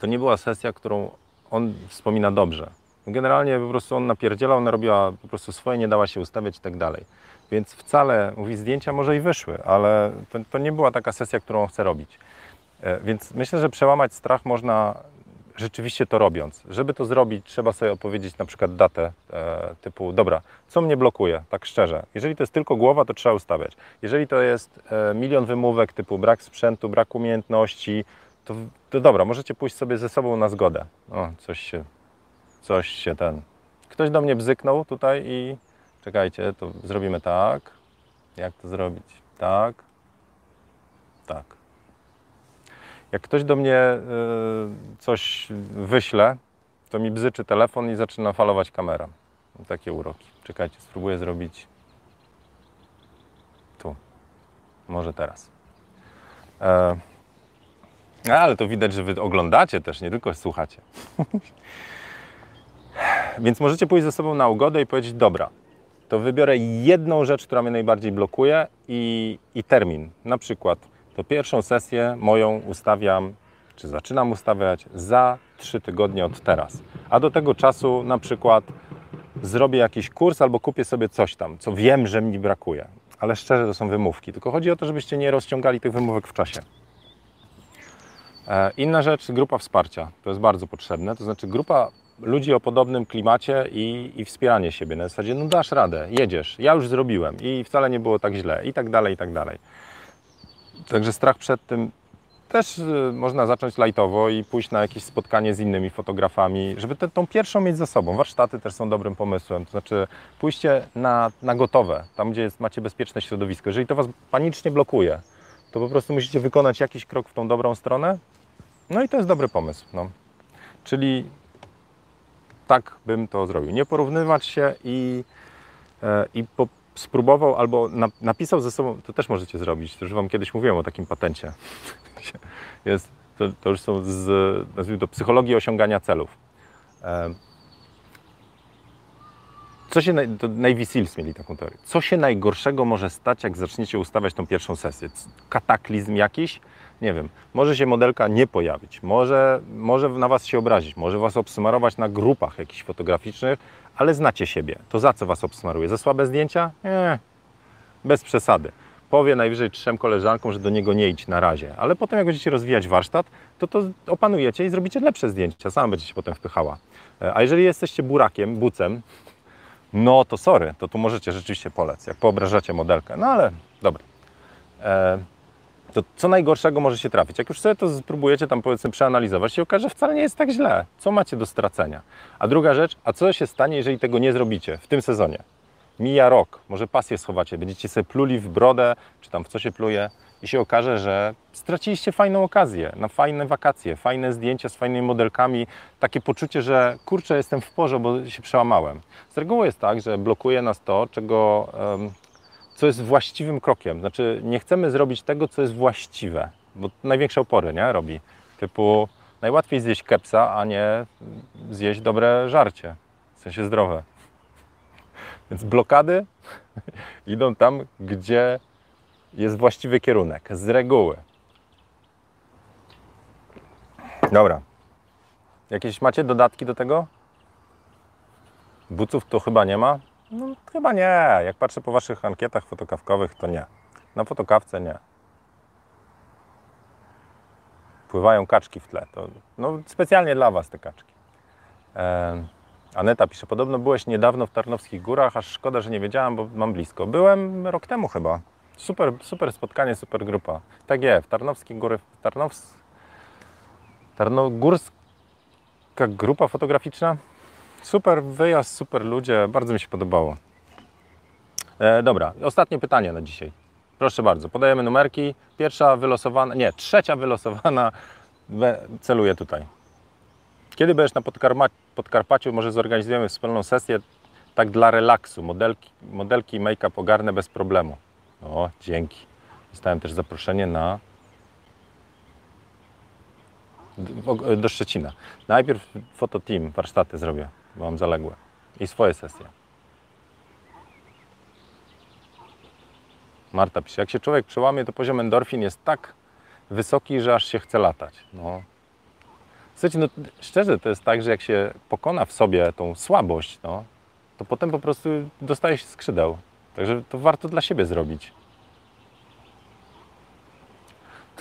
to nie była sesja, którą on wspomina dobrze. Generalnie po prostu on napierdzielał, ona robiła po prostu swoje, nie dała się ustawiać i tak dalej. Więc wcale, mówi, zdjęcia może i wyszły, ale to, to nie była taka sesja, którą on chce robić. E, więc myślę, że przełamać strach można rzeczywiście to robiąc. Żeby to zrobić, trzeba sobie opowiedzieć na przykład datę e, typu, dobra, co mnie blokuje, tak szczerze. Jeżeli to jest tylko głowa, to trzeba ustawiać. Jeżeli to jest e, milion wymówek typu brak sprzętu, brak umiejętności, to, to dobra, możecie pójść sobie ze sobą na zgodę. O, coś się, coś się ten... Ktoś do mnie bzyknął tutaj i czekajcie, to zrobimy tak. Jak to zrobić? Tak. Tak. Jak ktoś do mnie y, coś wyśle, to mi bzyczy telefon i zaczyna falować kamera. Takie uroki. Czekajcie, spróbuję zrobić tu. Może teraz. E, ale to widać, że wy oglądacie też, nie tylko słuchacie. <laughs> Więc możecie pójść ze sobą na ugodę i powiedzieć, dobra, to wybiorę jedną rzecz, która mnie najbardziej blokuje i, i termin. Na przykład to pierwszą sesję moją ustawiam, czy zaczynam ustawiać za 3 tygodnie od teraz. A do tego czasu na przykład zrobię jakiś kurs albo kupię sobie coś tam, co wiem, że mi brakuje. Ale szczerze, to są wymówki. Tylko chodzi o to, żebyście nie rozciągali tych wymówek w czasie. E, Inna rzecz, grupa wsparcia. To jest bardzo potrzebne. To znaczy grupa ludzi o podobnym klimacie i, i wspieranie siebie. Na zasadzie, no dasz radę, jedziesz, ja już zrobiłem i wcale nie było tak źle i tak dalej, i tak dalej. Także strach przed tym też y, można zacząć lajtowo i pójść na jakieś spotkanie z innymi fotografami, żeby tę tą pierwszą mieć za sobą. Warsztaty też są dobrym pomysłem, to znaczy pójście na, na gotowe, tam gdzie jest, macie bezpieczne środowisko. Jeżeli to Was panicznie blokuje, to po prostu musicie wykonać jakiś krok w tą dobrą stronę, no i to jest dobry pomysł. No. Czyli tak bym to zrobił. Nie porównywać się i, e, i po, spróbował albo na, napisał ze sobą, to też możecie zrobić. To już Wam kiedyś mówiłem o takim patencie. <laughs> Jest, to, to już są z, nazwijmy to, psychologii osiągania celów. E, co się, to Navy Seals mieli taką teorię. Co się najgorszego może stać, jak zaczniecie ustawiać tą pierwszą sesję? Kataklizm jakiś? Nie wiem. Może się modelka nie pojawić, może, może na Was się obrazić, może Was obsmarować na grupach jakichś fotograficznych, ale znacie siebie. To za co Was obsmaruje? Za słabe zdjęcia? Nie, bez przesady. Powie najwyżej trzem koleżankom, że do niego nie idź na razie, ale potem jak będziecie rozwijać warsztat, to to opanujecie i zrobicie lepsze zdjęcia. Sama będziecie potem wpychała. E, A jeżeli jesteście burakiem, bucem, no to sorry, to tu możecie rzeczywiście polec, jak poobrażacie modelkę. No ale dobra. E, to co najgorszego może się trafić? Jak już sobie to spróbujecie tam powiedzmy przeanalizować, się okaże, że wcale nie jest tak źle. Co macie do stracenia? A druga rzecz, a co się stanie, jeżeli tego nie zrobicie w tym sezonie? Mija rok, może pasję schowacie, będziecie sobie pluli w brodę, czy tam w co się pluje i się okaże, że straciliście fajną okazję na fajne wakacje, fajne zdjęcia z fajnymi modelkami, takie poczucie, że kurczę, jestem w porze, bo się przełamałem. Z reguły jest tak, że blokuje nas to, czego, co jest właściwym krokiem. Znaczy, nie chcemy zrobić tego, co jest właściwe, bo największe opory nie? robi. Typu, najłatwiej zjeść kepsa, a nie zjeść dobre żarcie, w sensie zdrowe. Więc blokady <laughs> idą tam, gdzie jest właściwy kierunek, z reguły. Dobra. Jakieś macie dodatki do tego? Buców to chyba nie ma? No, chyba nie. Jak patrzę po waszych ankietach fotokawkowych, to nie. Na fotokawce nie. Pływają kaczki w tle. To, no, specjalnie dla was te kaczki. Em, Aneta pisze, podobno byłeś niedawno w Tarnowskich Górach, aż szkoda, że nie wiedziałam, bo mam blisko. Byłem rok temu chyba. Super, super spotkanie, super grupa. Tak jest, w Tarnowskich Góry, Tarnows... Tarnogórska grupa fotograficzna. Super wyjazd, super ludzie, bardzo mi się podobało. E, dobra, ostatnie pytanie na dzisiaj. Proszę bardzo, podajemy numerki. Pierwsza wylosowana, nie, trzecia wylosowana celuje tutaj. Kiedy będziesz na Podkarma- Podkarpaciu, może zorganizujemy wspólną sesję tak dla relaksu. Modelki, modelki make-up ogarnę bez problemu. O, dzięki. Dostałem też zaproszenie na do, Szczecina. Najpierw fototeam, warsztaty zrobię, mam zaległe. I swoje sesje. Marta pisze, jak się człowiek przełamie, to poziom endorfin jest tak wysoki, że aż się chce latać. No. Słuchajcie, no, szczerze to jest tak, że jak się pokona w sobie tą słabość, no, to potem po prostu dostaje się skrzydeł. Także to warto dla siebie zrobić.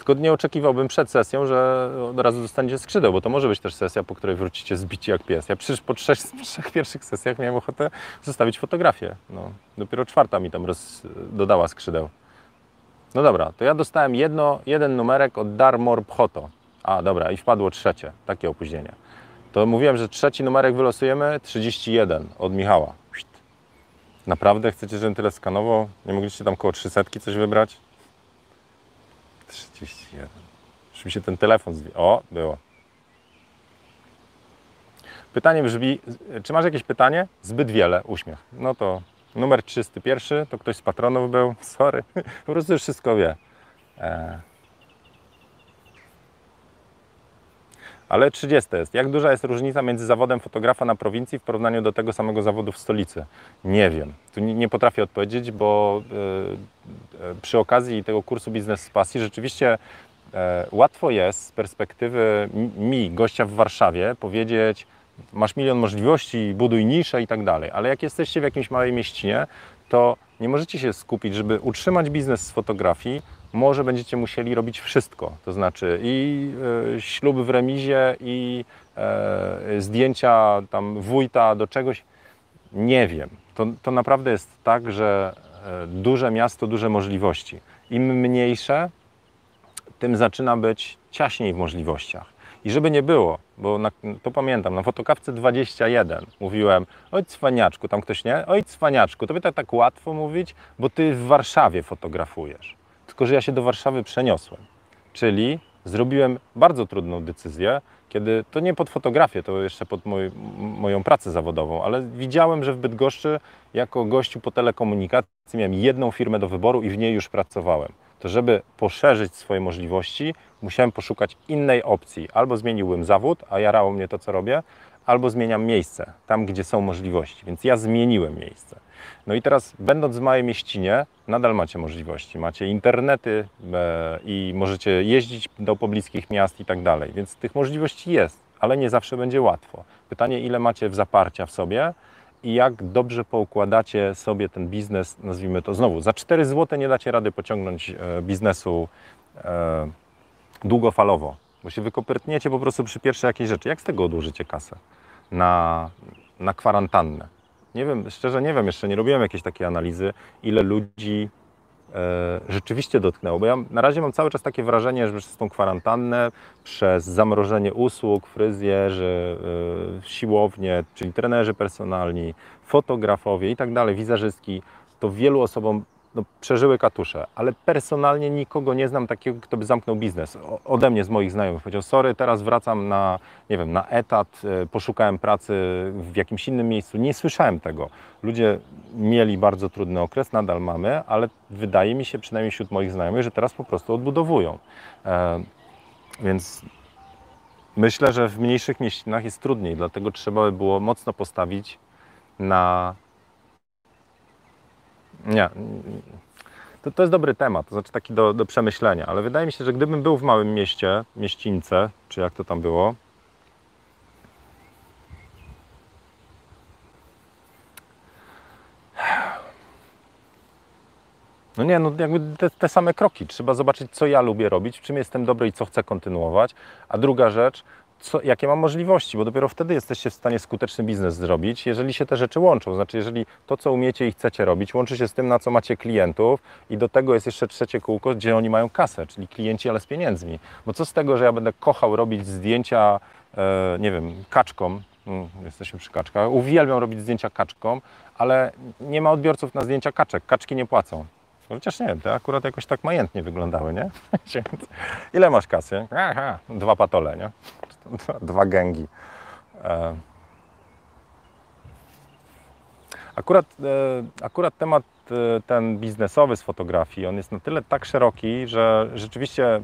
Tylko nie oczekiwałbym przed sesją, że od razu dostaniecie skrzydeł, bo to może być też sesja, po której wrócicie zbici jak pies. Ja przecież po trzech, <laughs> trzech pierwszych sesjach miałem ochotę zostawić fotografię. No, dopiero czwarta mi tam roz, dodała skrzydeł. No dobra, to ja dostałem jedno, jeden numerek od Darmor Photo. A, dobra, i wpadło trzecie, takie opóźnienie. To mówiłem, że trzeci numerek wylosujemy, 31 od Michała. Naprawdę chcecie, żebym tyle skanował? Nie mogliście tam koło 300 coś wybrać? 31. Już mi się ten telefon zwi... O, było. Pytanie brzmi, czy masz jakieś pytanie? Zbyt wiele, uśmiech. No to numer 31, to ktoś z patronów był, <laughs> sorry, po prostu już wszystko wie. E... Ale 30 jest. Jak duża jest różnica między zawodem fotografa na prowincji w porównaniu do tego samego zawodu w stolicy? Nie wiem. Tu nie, potrafię odpowiedzieć, bo y, y, przy okazji tego kursu Biznes z Pasji rzeczywiście e, łatwo jest z perspektywy mi, gościa w Warszawie, powiedzieć, masz milion możliwości, buduj niszę i tak dalej, ale jak jesteście w jakimś małej mieścinie, to nie możecie się skupić, żeby utrzymać biznes z fotografii, może będziecie musieli robić wszystko, to znaczy i y, śluby w remizie, i y, zdjęcia tam wójta do czegoś, nie wiem. To, to naprawdę jest tak, że y, duże miasto, duże możliwości. Im mniejsze, tym zaczyna być ciaśniej w możliwościach. I żeby nie było, bo na, to pamiętam, na fotokawce 21 mówiłem, oj cwaniaczku, tam ktoś nie, oj cwaniaczku, to by tak, tak łatwo mówić, bo ty w Warszawie fotografujesz. Tylko, że ja się do Warszawy przeniosłem. Czyli zrobiłem bardzo trudną decyzję, kiedy to nie pod fotografię, to jeszcze pod moj, moją pracę zawodową, ale widziałem, że w Bydgoszczy jako gościu po telekomunikacji miałem jedną firmę do wyboru i w niej już pracowałem to żeby poszerzyć swoje możliwości, musiałem poszukać innej opcji. Albo zmieniłbym zawód, a jarało mnie to, co robię, albo zmieniam miejsce, tam gdzie są możliwości. Więc ja zmieniłem miejsce. No i teraz, będąc w małej mieścinie, nadal macie możliwości. Macie internety e, i możecie jeździć do pobliskich miast i tak dalej. Więc tych możliwości jest, ale nie zawsze będzie łatwo. Pytanie, ile macie w zaparcia w sobie i jak dobrze poukładacie sobie ten biznes, nazwijmy to znowu, za 4 zł nie dacie rady pociągnąć e, biznesu e, długofalowo, bo się wykopytniecie po prostu przy pierwszej jakiejś rzeczy. Jak z tego odłożycie kasę na, na kwarantannę? Nie wiem, szczerze nie wiem, jeszcze nie robiłem jakiejś takiej analizy, ile ludzi E, rzeczywiście dotknęło. Bo ja na razie mam cały czas takie wrażenie, że przez tą kwarantannę, przez zamrożenie usług, fryzjerzy, e, siłownie, czyli trenerzy personalni, fotografowie i tak dalej, wizerzystki, to wielu osobom no, przeżyły katusze, ale personalnie nikogo nie znam takiego, kto by zamknął biznes. Ode mnie, z moich znajomych powiedział, sorry, teraz wracam na, nie wiem, na etat, e, poszukałem pracy w jakimś innym miejscu. Nie słyszałem tego. Ludzie mieli bardzo trudny okres, nadal mamy, ale wydaje mi się, przynajmniej wśród moich znajomych, że teraz po prostu odbudowują. E, więc myślę, że w mniejszych mieścinach jest trudniej, dlatego trzeba by było mocno postawić na nie. To, to jest dobry temat, to znaczy taki do, do przemyślenia, ale wydaje mi się, że gdybym był w małym mieście, mieścińce, czy jak to tam było, No nie, no jakby te, te, same kroki. Trzeba zobaczyć, co ja lubię robić, w czym jestem dobry i co chcę kontynuować. A druga rzecz, co, jakie mam możliwości, bo dopiero wtedy jesteście w stanie skuteczny biznes zrobić, jeżeli się te rzeczy łączą. Znaczy, jeżeli to, co umiecie i chcecie robić, łączy się z tym, na co macie klientów i do tego jest jeszcze trzecie kółko, gdzie oni mają kasę, czyli klienci, ale z pieniędzmi. Bo co z tego, że ja będę kochał robić zdjęcia, e, nie wiem, kaczkom, hmm, jesteśmy przy kaczkach, uwielbiam robić zdjęcia kaczkom, ale nie ma odbiorców na zdjęcia kaczek, kaczki nie płacą. Chociaż nie te akurat jakoś tak majętnie wyglądały, nie? <laughs> Ile masz kasy? Aha, dwa patole, nie? <laughs> Dwa gęgi. E, akurat, e, akurat temat e, ten biznesowy z fotografii, on jest na tyle tak szeroki, że rzeczywiście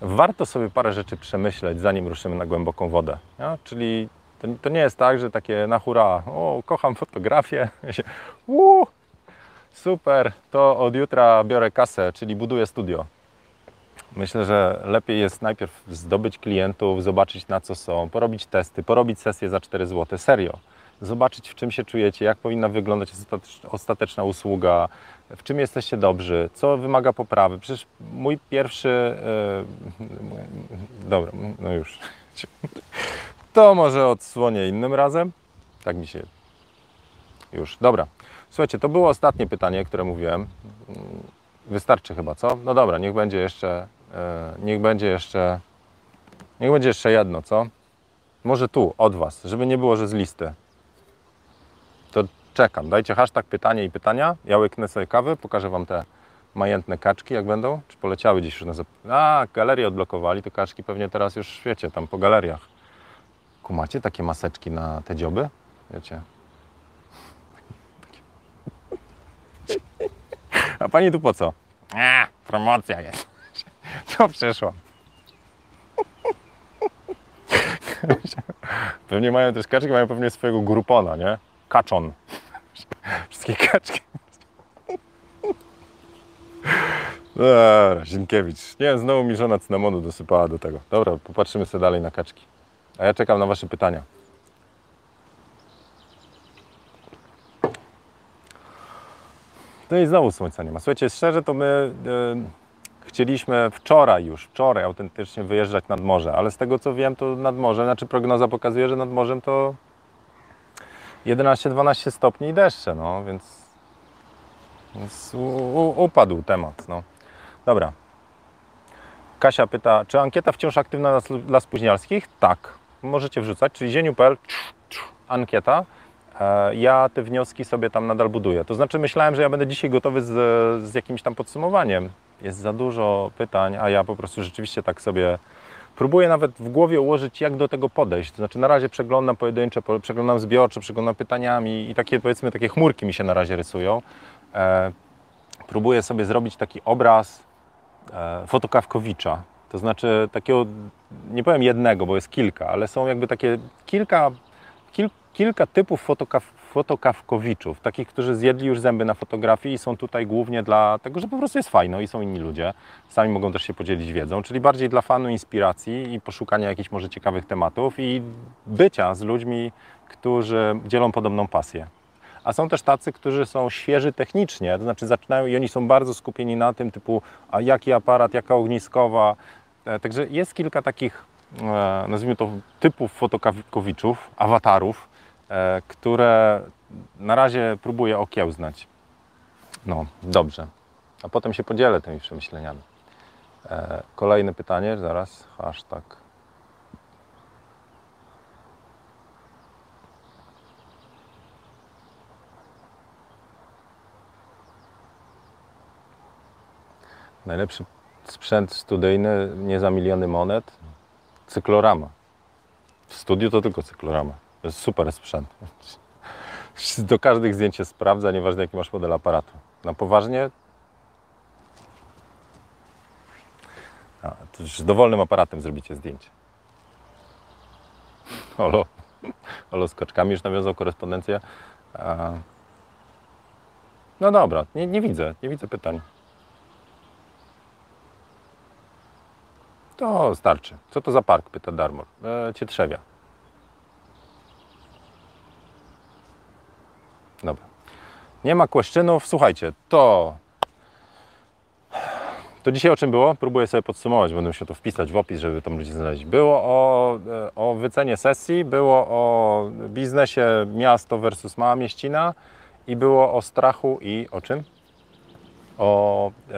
warto sobie parę rzeczy przemyśleć, zanim ruszymy na głęboką wodę. Nie? Czyli to, to, nie jest tak, że takie na hura, o, kocham fotografię, Uu, super, to od jutra biorę kasę, czyli buduję studio. Myślę, że lepiej jest najpierw zdobyć klientów, zobaczyć na co są, porobić testy, porobić sesję za 4 zł. Serio. Zobaczyć, w czym się czujecie, jak powinna wyglądać ostateczna usługa, w czym jesteście dobrzy, co wymaga poprawy. Przecież mój pierwszy. Yy, dobra, no już. To może odsłonię innym razem. Tak mi się. Już, dobra. Słuchajcie, to było ostatnie pytanie, które mówiłem. Wystarczy chyba, co? No dobra, niech będzie jeszcze niech będzie jeszcze, niech będzie jeszcze jedno, co? Może tu, od Was, żeby nie było, że z listy. To czekam. Dajcie hashtag pytanie i pytania. Ja łyknę sobie kawy, pokażę Wam te majętne kaczki, jak będą. Czy poleciały gdzieś już na zap... A, galerię odblokowali, to kaczki pewnie teraz już w świecie, tam po galeriach. Kumacie takie maseczki na te dzioby? Wiecie. <laughs> A pani tu po co? A, promocja jest. To <laughs> przeszło. <laughs> Pewnie mają też kaczki, mają pewnie swojego grupona, nie? Kaczon. <laughs> Wszystkie kaczki. Dobra, Zienkiewicz. Nie wiem, znowu mi żona cynamonu dosypała do tego. Dobra, popatrzymy sobie dalej na kaczki. A ja czekam na Wasze pytania. No i znowu słońca nie ma. Słuchajcie, szczerze to my e, chcieliśmy wczoraj już, wczoraj autentycznie wyjeżdżać nad morze, ale z tego co wiem, to nad morzem, znaczy prognoza pokazuje, że nad morzem to 11-12 stopni i deszcze, no więc, więc u, upadł temat, no. Dobra. Kasia pyta, czy ankieta wciąż aktywna dla, dla spóźnialskich? Tak, możecie wrzucać, czyli zieniu.pl, ankieta. E, Ja te wnioski sobie tam nadal buduję. To znaczy myślałem, że ja będę dzisiaj gotowy z, z jakimś tam podsumowaniem. Jest za dużo pytań, a ja po prostu rzeczywiście tak sobie próbuję nawet w głowie ułożyć, jak do tego podejść. To znaczy na razie przeglądam pojedyncze, po- przeglądam zbiorcze, przeglądam pytaniami i takie powiedzmy takie chmurki mi się na razie rysują. E, próbuję sobie zrobić taki obraz e, fotokawkowicza. To znaczy takiego, nie powiem jednego, bo jest kilka, ale są jakby takie kilka, kil, kilka typów fotokaw, fotokawkowiczów, takich, którzy zjedli już zęby na fotografii i są tutaj głównie dla tego, że po prostu jest fajno i są inni ludzie. Sami mogą też się podzielić wiedzą, czyli bardziej dla fanu, inspiracji i poszukania jakichś może ciekawych tematów i bycia z ludźmi, którzy dzielą podobną pasję. A są też tacy, którzy są świeży technicznie, to znaczy zaczynają i oni są bardzo skupieni na tym typu, a jaki aparat, jaka ogniskowa. E, Także jest kilka takich, e, nazwijmy to, typów fotokawiczów, awatarów, które na razie próbuję okiełznać. No, dobrze. A potem się podzielę tymi przemyśleniami. E, Kolejne pytanie, zaraz, hashtag. Najlepszy sprzęt studyjny, nie za miliony monet, cyklorama. W studiu to tylko cyklorama. To jest super sprzęt. Do każdych zdjęć się sprawdza, nieważne jaki masz model aparatu. Na poważnie a, to już z dowolnym aparatem zrobicie zdjęcie. Olo, Olo z kaczkami już nawiązał korespondencję. No dobra, nie, nie widzę, nie widzę pytań. To starczy. Co to za park? Pyta Darmor. E, Cietrzewia. Dobra. Nie ma kłeszczynów. Słuchajcie, to... To dzisiaj o czym było? Próbuję sobie podsumować, będę musiał to wpisać w opis, żeby tam ludzie znaleźć. Było o, o wycenie sesji, było o biznesie miasto versus mała mieścina i było o strachu i o czym? o e,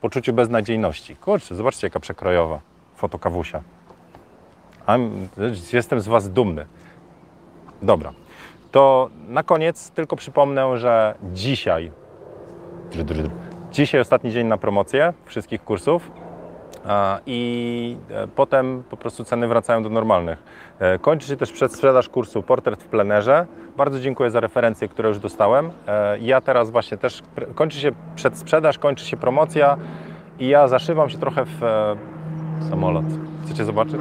poczuciu beznadziejności. Kurczę, zobaczcie jaka przekrojowa fotokawusia. I'm, jestem z Was dumny. Dobra, to na koniec tylko przypomnę, że dzisiaj, dzisiaj ostatni dzień na promocję wszystkich kursów i e, potem po prostu ceny wracają do normalnych. E, Kończy się też przedsprzedaż kursu Portret w plenerze. Bardzo dziękuję za referencje, które już dostałem. E, Ja teraz właśnie też kończy się przedsprzedaż, kończy się promocja i ja zaszywam się trochę w samolot. Chcecie zobaczyć?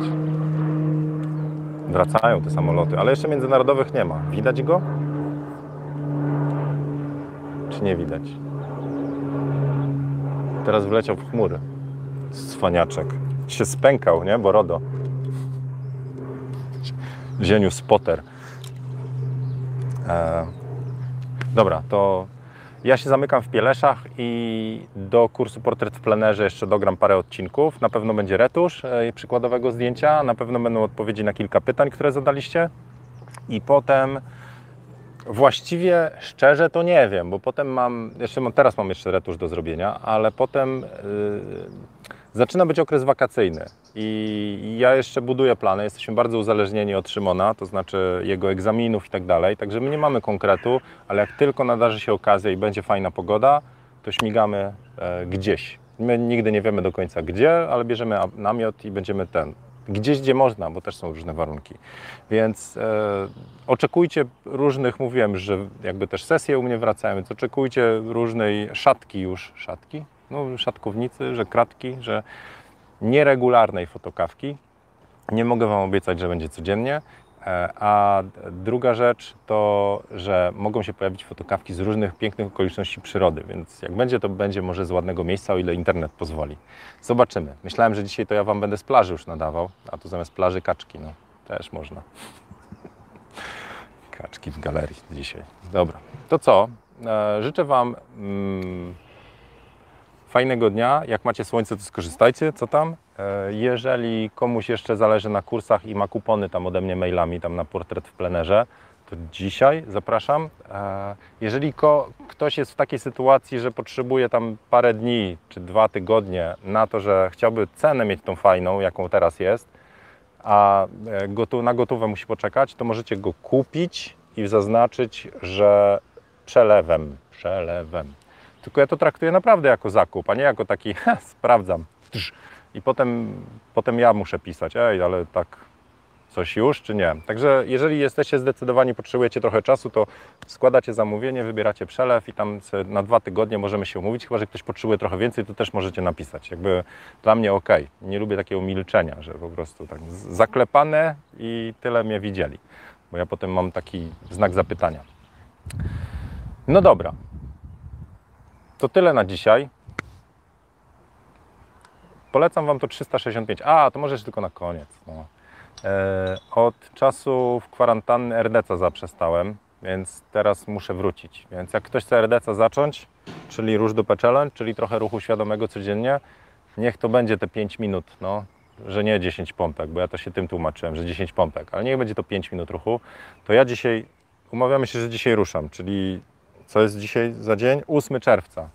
Wracają te samoloty, ale jeszcze międzynarodowych nie ma. Widać go? Czy nie widać? Teraz wleciał w chmury. Cwaniaczek. Się spękał, nie? Bo RODO. Zieniu spotter. E, dobra, to ja się zamykam w Pieleszach i do kursu Portret w plenerze jeszcze dogram parę odcinków. Na pewno będzie retusz e, przykładowego zdjęcia, na pewno będą odpowiedzi na kilka pytań, które zadaliście. I potem właściwie szczerze to nie wiem, bo potem mam, jeszcze teraz mam jeszcze retusz do zrobienia, ale potem yy, zaczyna być okres wakacyjny i ja jeszcze buduję plany. Jesteśmy bardzo uzależnieni od Szymona, to znaczy jego egzaminów i tak dalej. Także my nie mamy konkretu, ale jak tylko nadarzy się okazja i będzie fajna pogoda, to śmigamy e, gdzieś. My nigdy nie wiemy do końca gdzie, ale bierzemy namiot i będziemy ten. Gdzieś, gdzie można, bo też są różne warunki. Więc e, oczekujcie różnych, mówiłem, że jakby też sesje u mnie wracają, więc oczekujcie różnej szatki już, szatki? No, szatkownicy, że kratki, że nieregularnej fotokawki. Nie mogę Wam obiecać, że będzie codziennie. E, A druga rzecz to, że mogą się pojawić fotokawki z różnych pięknych okoliczności przyrody, więc jak będzie, to będzie może z ładnego miejsca, o ile internet pozwoli. Zobaczymy. Myślałem, że dzisiaj to ja Wam będę z plaży już nadawał, a tu zamiast plaży kaczki. No. Też można. Kaczki w galerii dzisiaj. Dobra, to co? E, życzę Wam mm, fajnego dnia. Jak macie słońce, to skorzystajcie. Co tam? E, jeżeli komuś jeszcze zależy na kursach i ma kupony tam ode mnie mailami, tam na portret w plenerze, to dzisiaj zapraszam. E, jeżeli ktoś jest w takiej sytuacji, że potrzebuje tam parę dni czy dwa tygodnie na to, że chciałby cenę mieć tą fajną, jaką teraz jest, a e, gotu- na gotówę musi poczekać, to możecie go kupić i zaznaczyć, że przelewem, przelewem. Tylko ja to traktuję naprawdę jako zakup, a nie jako taki <laughs> sprawdzam. I potem, potem ja muszę pisać, ej, ale tak coś już, czy nie. Także jeżeli jesteście zdecydowani, potrzebujecie trochę czasu, to składacie zamówienie, wybieracie przelew i tam na dwa tygodnie możemy się umówić, chyba że ktoś potrzebuje trochę więcej, to też możecie napisać. Jakby dla mnie ok. Nie lubię takiego milczenia, że po prostu tak zaklepane i tyle mnie widzieli. Bo ja potem mam taki znak zapytania. No dobra. To tyle na dzisiaj. Polecam Wam to 365. A, to może jeszcze tylko na koniec. No. E, od czasu w kwarantanny RDC zaprzestałem, więc teraz muszę wrócić. Więc jak ktoś chce RDC zacząć, czyli róż dupę challenge, czyli trochę ruchu świadomego codziennie, niech to będzie te 5 minut, no, że nie 10 pompek, bo ja to się tym tłumaczyłem, że 10 pompek, ale niech będzie to 5 minut ruchu. To ja dzisiaj, umawiamy się, że dzisiaj ruszam, czyli co jest dzisiaj za dzień? 8 czerwca,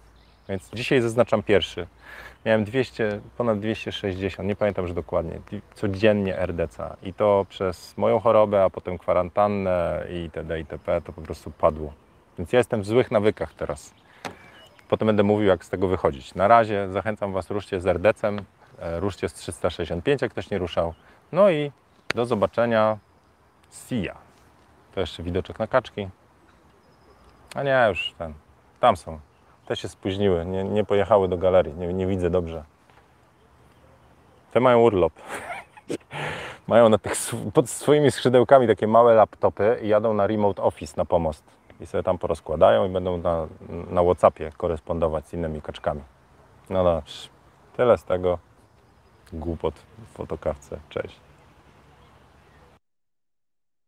więc dzisiaj zaznaczam pierwszy. Miałem 200, ponad 260, nie pamiętam już dokładnie, codziennie RDC i to przez moją chorobę, a potem kwarantannę itd. itp. to po prostu padło. Więc ja jestem w złych nawykach teraz. Potem będę mówił, jak z tego wychodzić. Na razie zachęcam Was, ruszcie z RDC-em, e, ruszcie z 365, jak ktoś nie ruszał. No i do zobaczenia. See ya. To jeszcze widoczek na kaczki. A nie, już ten. Tam są. Te się spóźniły, nie, nie pojechały do galerii, nie, nie widzę dobrze. Te mają urlop. <laughs> mają na tych, pod swoimi skrzydełkami takie małe laptopy i jadą na remote office na pomost. I sobie tam porozkładają i będą na, na Whatsappie korespondować z innymi kaczkami. No dobrze. Tyle z tego. Głupot w fotokawce. Cześć.